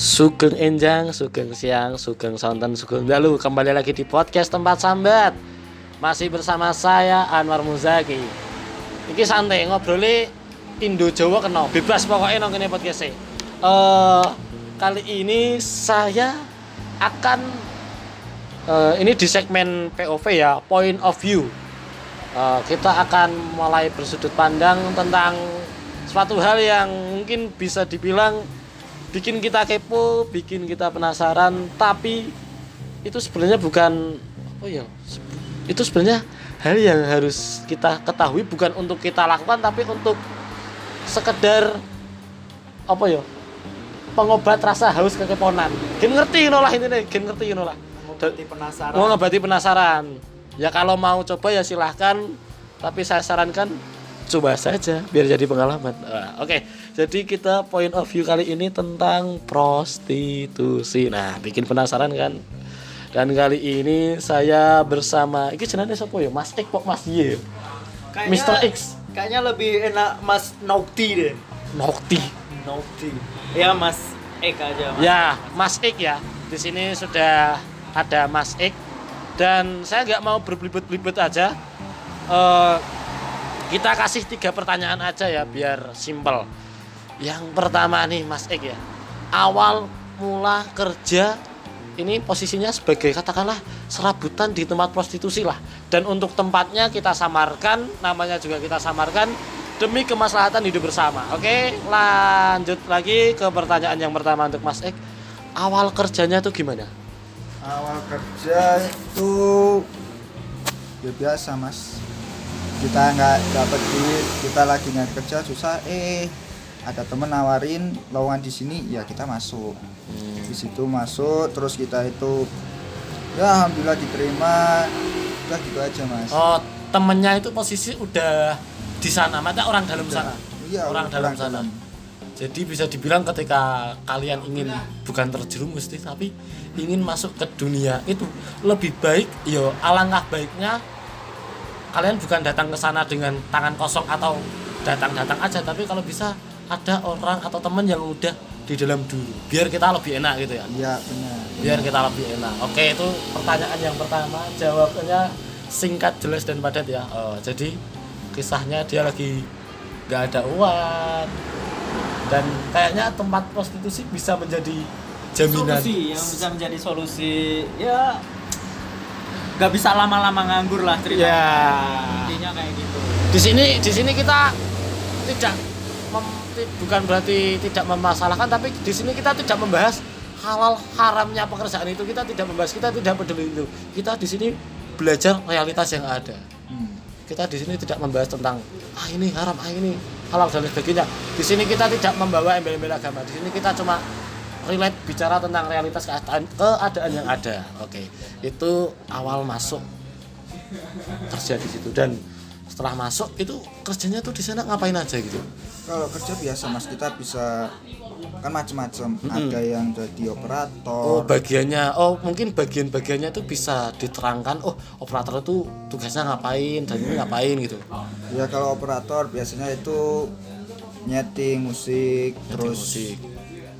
Sugeng Enjang, Sugeng Siang, Sugeng Sonten, Sugeng Dalu. Kembali lagi di podcast Tempat Sambat. Masih bersama saya Anwar Muzaki. Iki santai ngobrolnya Indo Jawa kena. Bebas pokoknya nong ini podcastnya Eh, Kali ini saya akan eh, Ini di segmen POV ya Point of View. Eh, Kita akan mulai bersudut pandang tentang Suatu hal yang mungkin bisa dibilang bikin kita kepo, bikin kita penasaran, tapi itu sebenarnya bukan oh ya, itu sebenarnya hal yang harus kita ketahui bukan untuk kita lakukan tapi untuk sekedar apa ya pengobat rasa haus kekeponan. Gen ngerti nolah ini nih, gen ngerti nolah. Mengobati penasaran. Mau ngobati penasaran. Ya kalau mau coba ya silahkan, tapi saya sarankan coba saja biar jadi pengalaman. Nah, Oke, jadi kita point of view kali ini tentang prostitusi. Nah, bikin penasaran kan? Dan kali ini saya bersama, ini jenenge siapa ya? Mas X kok Mas Y? Kayaknya- Mr. X, Kayaknya lebih enak Mas Nokti deh. Nokti. Nokti. Ya Mas Ek aja. Mas. Ya, Mas X ya. Di sini sudah ada Mas X dan saya nggak mau berblibet-blibet aja. Eh, kita kasih tiga pertanyaan aja ya biar simpel. Yang pertama nih Mas X ya. Awal mula kerja ini posisinya sebagai katakanlah serabutan di tempat prostitusi lah. Dan untuk tempatnya kita samarkan, namanya juga kita samarkan demi kemaslahatan hidup bersama. Oke, lanjut lagi ke pertanyaan yang pertama untuk Mas Ek. Awal kerjanya tuh gimana? awal kerja itu ya biasa mas kita nggak dapat duit kita lagi nyari kerja susah. Eh ada temen nawarin lowongan di sini ya kita masuk. Di situ masuk terus kita itu ya alhamdulillah diterima. Udah gitu aja mas. Oh, temennya itu posisi udah di sana, mata orang dalam sana. iya orang dalam sana. Jadi bisa dibilang ketika kalian ingin bukan terjerumus sih, tapi ingin masuk ke dunia itu lebih baik, yo alangkah baiknya kalian bukan datang ke sana dengan tangan kosong atau datang-datang aja, tapi kalau bisa ada orang atau teman yang udah di dalam dulu, biar kita lebih enak gitu ya. iya benar Biar kita lebih enak. Oke, itu pertanyaan yang pertama, jawabannya singkat, jelas dan padat ya. Oh, jadi kisahnya dia lagi nggak ada uang dan kayaknya tempat prostitusi bisa menjadi jaminan Solusi yang bisa menjadi solusi ya nggak bisa lama-lama nganggur lah cerita. ya Intinya kayak gitu. di sini di sini kita tidak mem- bukan berarti tidak memasalahkan tapi di sini kita tidak membahas halal haramnya pekerjaan itu kita tidak membahas kita tidak peduli itu kita di sini belajar realitas yang ada Hmm. kita di sini tidak membahas tentang ah ini haram ah ini halal dan sebagainya di sini kita tidak membawa embel-embel agama di sini kita cuma relate bicara tentang realitas keadaan keadaan yang ada. Oke itu awal masuk kerja di situ. Dan setelah masuk itu kerjanya tuh di sana ngapain aja gitu? Kalau kerja biasa mas kita bisa kan macam-macam ada yang jadi operator. Oh bagiannya oh mungkin bagian-bagiannya tuh bisa diterangkan oh operator itu tugasnya ngapain dan ini ngapain gitu. Ya kalau operator biasanya itu nyeting musik, terus musik.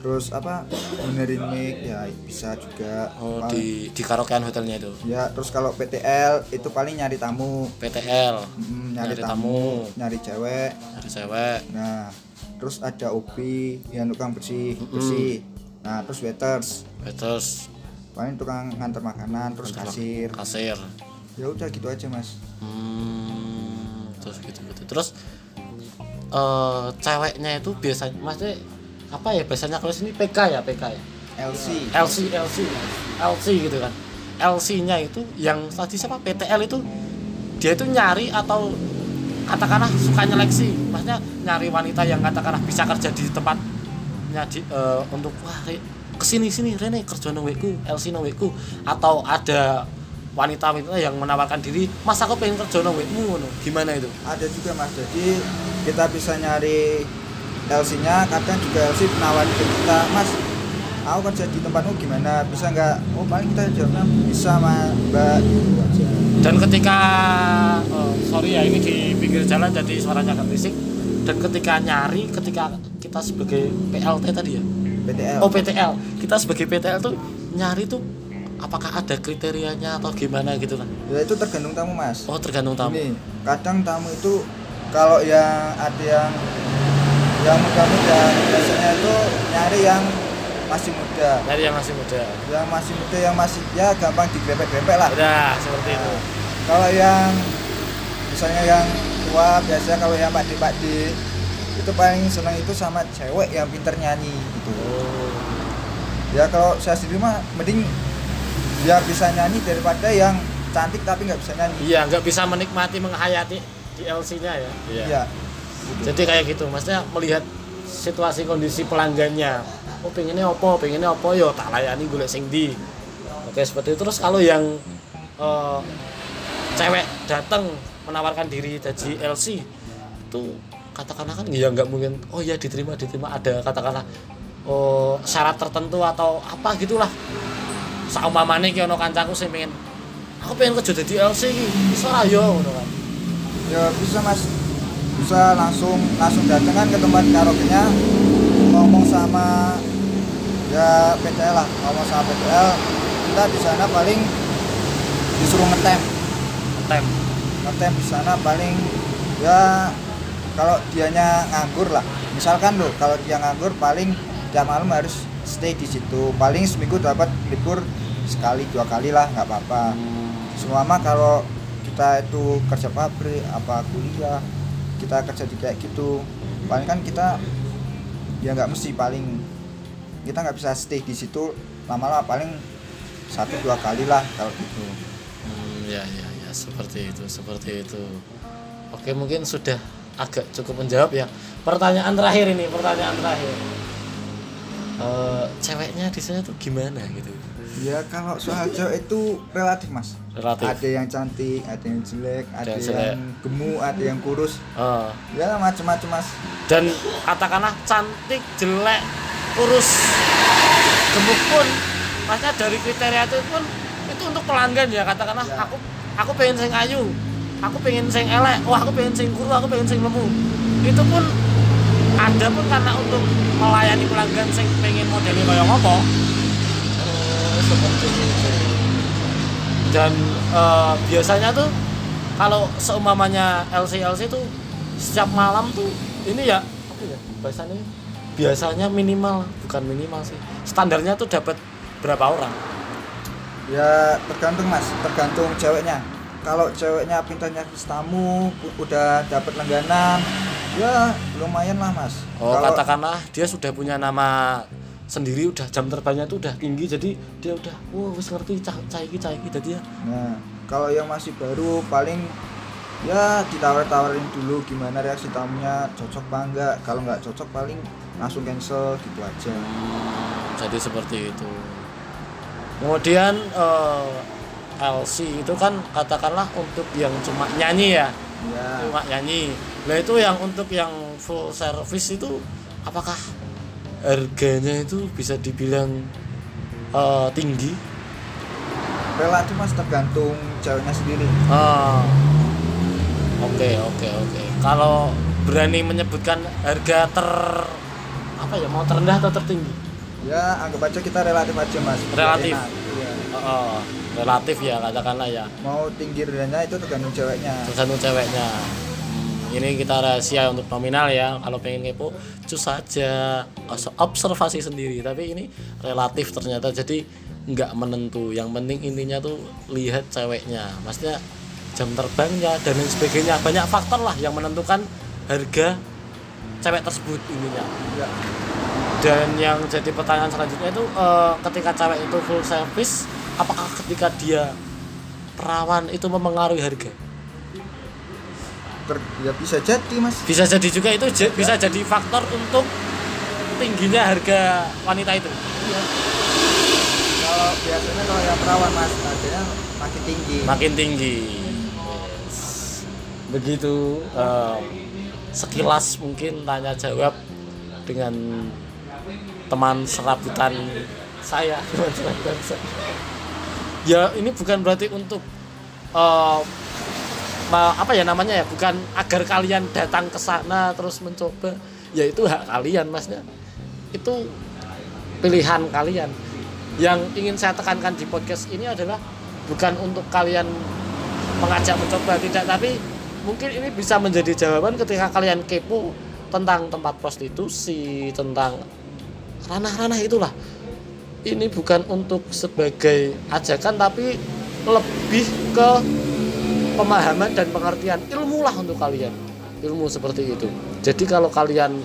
Terus apa benerin mic ya bisa juga. oh di di karaokean hotelnya itu Ya terus kalau PTL itu paling nyari tamu, PTL Mm, Nyari nyari, tamu. tamu, nyari cewek. ada cewek Nah terus ada OP yang tukang bersih bersih. Nah terus waiters terus paling tukang nganter makanan, terus kasir. kasir Ya udah gitu aja mas. hmm, terus gitu gitu terus eh ceweknya itu biasanya maksudnya apa ya biasanya kalau sini PK ya PK ya? LC. LC LC LC gitu kan. LC nya itu yang tadi siapa? PTL itu dia itu nyari atau katakanlah suka nyeleksi. Maksudnya nyari wanita yang katakanlah bisa kerja di tempatnya di, eh, untuk wah ke sini sini Rene kerja wekku LC nang wekku. Atau ada wanita-wanita yang menawarkan diri mas aku pengen kerja nang wekmu ngono. Gimana itu? Ada juga mas. Jadi kita bisa nyari LC nya kadang juga LC nawarin ke kita mas aku kerja di tempatmu gimana? Bisa nggak? Oh paling kita jawabnya bisa mas mbak. Gitu aja. Dan ketika oh, sorry ya ini di pinggir jalan jadi suaranya agak berisik. Dan ketika nyari ketika kita sebagai PLT tadi ya? PTL oh PTL kita sebagai PTL tuh nyari tuh apakah ada kriterianya atau gimana gitu kan ya itu tergantung tamu mas. Oh tergantung tamu. Ini kadang tamu itu kalau yang ada yang yang muda-muda biasanya itu nyari yang masih muda. Nyari yang masih muda. Yang masih muda yang masih ya gampang digrepek-grepek lah. Udah seperti itu. Kalau yang misalnya yang tua biasanya kalau yang pak pak itu paling senang itu sama cewek yang pinter nyanyi gitu. Oh. Ya kalau saya sendiri mah mending dia bisa nyanyi daripada yang cantik tapi nggak bisa nyanyi. Iya nggak bisa menikmati menghayati di LC-nya ya. Iya jadi kayak gitu maksudnya melihat situasi kondisi pelanggannya. Oh pengennya opo pengennya opo yo tak layani gue sing di oke seperti itu. Terus kalau yang eh, cewek datang menawarkan diri jadi LC itu katakanlah kan ya nggak mungkin oh ya diterima diterima. Ada katakanlah oh syarat tertentu atau apa gitulah. Saumpamane ki ono kancaku sing pengen aku pengen kerja jadi LC iki iso ra yo? Ngono kan. Ya bisa mas bisa langsung langsung datang kan ke tempat karaoke-nya. Ngomong sama ya PTL lah ngomong sama PTL kita di sana paling disuruh ngetem. Tem ngetem di sana paling ya kalau dianya nganggur lah. Misalkan loh kalau dia nganggur paling tiap malam harus stay di situ. Paling seminggu dapat libur sekali dua kali lah nggak apa-apa. Semua mah kalau kita itu kerja pabrik apa kuliah kita kerja di kayak gitu paling kan kita ya nggak mesti paling kita nggak bisa stay di situ lama-lama paling satu dua kali lah kalau gitu. Hmm, ya ya ya seperti itu seperti itu. Oke mungkin sudah agak cukup menjawab ya. Pertanyaan terakhir ini pertanyaan terakhir. Eh, ceweknya di sana tuh gimana gitu ya kalau soal cewek itu relatif mas. Relatif. Ada yang cantik ada yang jelek ada yang yang, jelek. gemuk ada yang kurus. Eh, ya macam-macam mas. Dan katakanlah cantik jelek kurus gemuk pun maksudnya dari kriteria itu pun itu untuk pelanggan ya katakanlah. Ya. aku aku pengen sing ayu aku pengen sing elek wah aku pengen sing kuru aku pengen sing lemu. Itu pun ada pun karena untuk melayani pelanggan sing pengen modelnya kayak ngopo Seperti itu. Dan eh, biasanya tuh kalau seumpamanya LC LC tuh setiap malam tuh ini ya apa ya bahasanya? Biasanya minimal bukan minimal sih standarnya tuh dapat berapa orang? Ya tergantung mas. Tergantung ceweknya. Kalau ceweknya pintarnya tamu udah dapat langganan ya lumayan lah mas. Oh kalau katakanlah dia sudah punya nama sendiri udah jam terbangnya tuh udah tinggi jadi dia udah wah wis ngerti cah cah iki cah iki jadi ya. Nah kalau yang masih baru paling ya ditawar-tawarin dulu gimana reaksi tamunya cocok apa enggak. Kalau nggak cocok paling langsung cancel gitu aja. Jadi seperti itu. Kemudian eh, LC itu kan katakanlah untuk yang cuma nyanyi ya? Ya cuma nyanyi. Lah itu yang untuk yang full service itu apakah harganya itu bisa dibilang eh, tinggi relatif mas tergantung ceweknya sendiri Ah. oke oke oke kalau berani menyebutkan harga ter apa ya mau terendah atau tertinggi ya anggap aja kita relatif aja mas Relatif. enak. Iya. Oh, relatif ya katakanlah ya mau tinggi rendahnya itu tergantung ceweknya tergantung ceweknya ini kita rahasia untuk nominal ya. Kalau pengen kepo cus saja observasi sendiri. Tapi ini relatif ternyata. Jadi nggak menentu. Yang penting intinya tuh lihat ceweknya. Maksudnya jam terbangnya dan lain sebagainya. Banyak faktor lah yang menentukan harga cewek tersebut intinya. Ya dan yang jadi pertanyaan selanjutnya itu eh, ketika cewek itu full service apakah ketika dia perawan itu mempengaruhi harga ter- ya bisa jadi mas bisa jadi juga itu j- bisa jadi faktor untuk tingginya harga wanita itu kalau biasanya kalau yang perawan mas harganya makin tinggi makin tinggi Yes. begitu eh, sekilas mungkin tanya jawab dengan teman serabutan saya teman serabutan saya. ya ini bukan berarti untuk ma- apa ya namanya ya bukan agar kalian datang ke sana terus mencoba. Ya itu hak kalian masnya. Itu pilihan kalian. Yang ingin saya tekankan di podcast ini adalah bukan untuk kalian mengajak mencoba tidak tapi mungkin ini bisa menjadi jawaban ketika kalian kepo tentang tempat prostitusi tentang ranah-ranah itulah. Ini bukan untuk sebagai ajakan tapi lebih ke pemahaman dan pengertian ilmu lah untuk kalian. Ilmu seperti itu. Jadi kalau kalian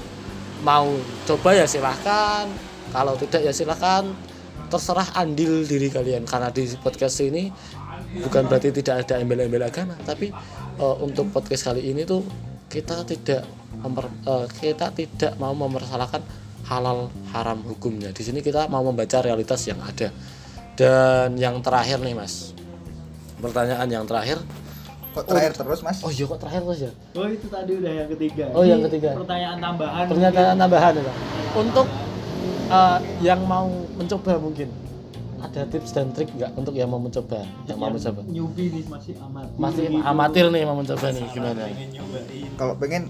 mau coba ya silahkan. Kalau tidak ya silahkan. Terserah andil diri kalian. Karena di podcast ini bukan berarti tidak ada embel-embel agama. Tapi eh, untuk podcast kali ini tuh kita tidak memper, eh, kita tidak mau mempersalahkan halal haram hukumnya. Di sini kita mau membaca realitas yang ada. Dan yang terakhir nih mas. Pertanyaan yang terakhir kok terakhir terus mas oh iya kok terakhir mas ya Oh itu tadi udah yang ketiga. Oh, Ini yang ketiga. Pertanyaan tambahan. pernyataan tambahan ya Pak. untuk eh, yang mau mencoba mungkin ada tips dan trik nggak untuk yang mau mencoba yang mau mencoba Newbie nih masih amatir. masih gitu. amatir nih mau mencoba nih gimana kalau pengen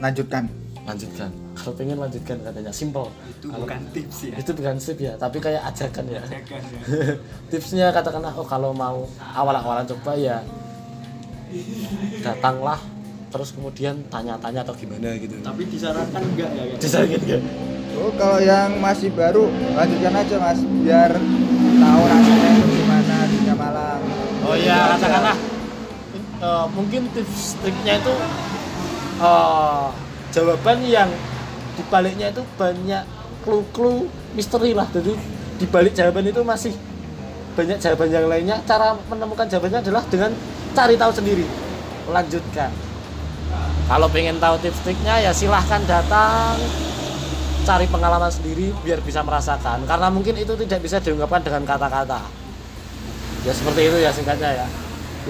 lanjutkan lanjutkan kalau pengen lanjutkan katanya simple Itu bukan tips ya. itu bukan sip ya tapi kayak ajakan ya Ajakan ya. tipsnya katakanlah oh kalau mau awal-awalan coba ya datanglah terus kemudian tanya-tanya atau gimana gitu Tapi disarankan enggak ya? Kak? disakit gak? oh kalau yang masih baru lanjutkan aja mas biar tahu rasanya gimana dunia malam Oh iya, katakanlah eh, mungkin tips triknya itu eh, jawaban yang dibaliknya itu banyak clue-clue misteri lah. Jadi dibalik jawaban itu masih banyak jawaban yang lainnya. Cara menemukan jawabannya adalah dengan cari tahu sendiri. Lanjutkan. Kalau pengen tahu tips triknya ya silahkan datang cari pengalaman sendiri biar bisa merasakan karena mungkin itu tidak bisa diungkapkan dengan kata-kata ya seperti itu ya singkatnya ya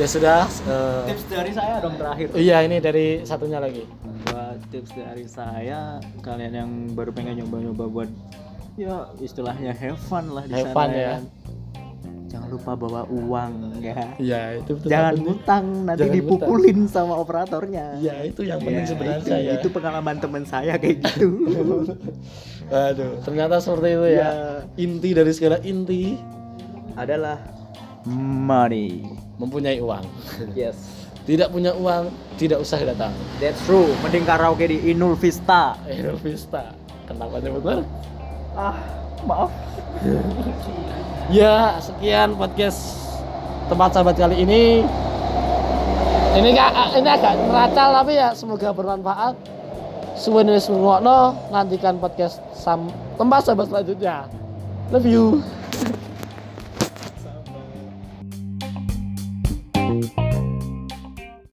ya sudah eh, Tips dari saya dong terakhir. iya ini dari satunya lagi Buat tips dari saya, kalian yang baru pengen nyoba-nyoba buat ya istilahnya have fun lah di Have sana fun ya. ya. kan. Lupa bawa uang ya. iya itu betul Jangan ngutang nanti Jangan dipukulin sama operatornya. iya itu yang penting Ya, sebenarnya itu, ya itu pengalaman teman saya kayak gitu. aduh ternyata seperti itu ya Ya. inti dari segala inti Adalah money. mempunyai uang Yes. tidak punya uang tidak usah datang That's true. Mending karaoke di Inul Vista. Inul Vista kenapa nyebut merek? Ah, maaf. Ya, sekian podcast tempat sahabat kali ini. Ini gak, ini agak neracal tapi ya semoga bermanfaat. Suwen wis ngrungokno nantikan podcast sam tempat sahabat selanjutnya. Love you.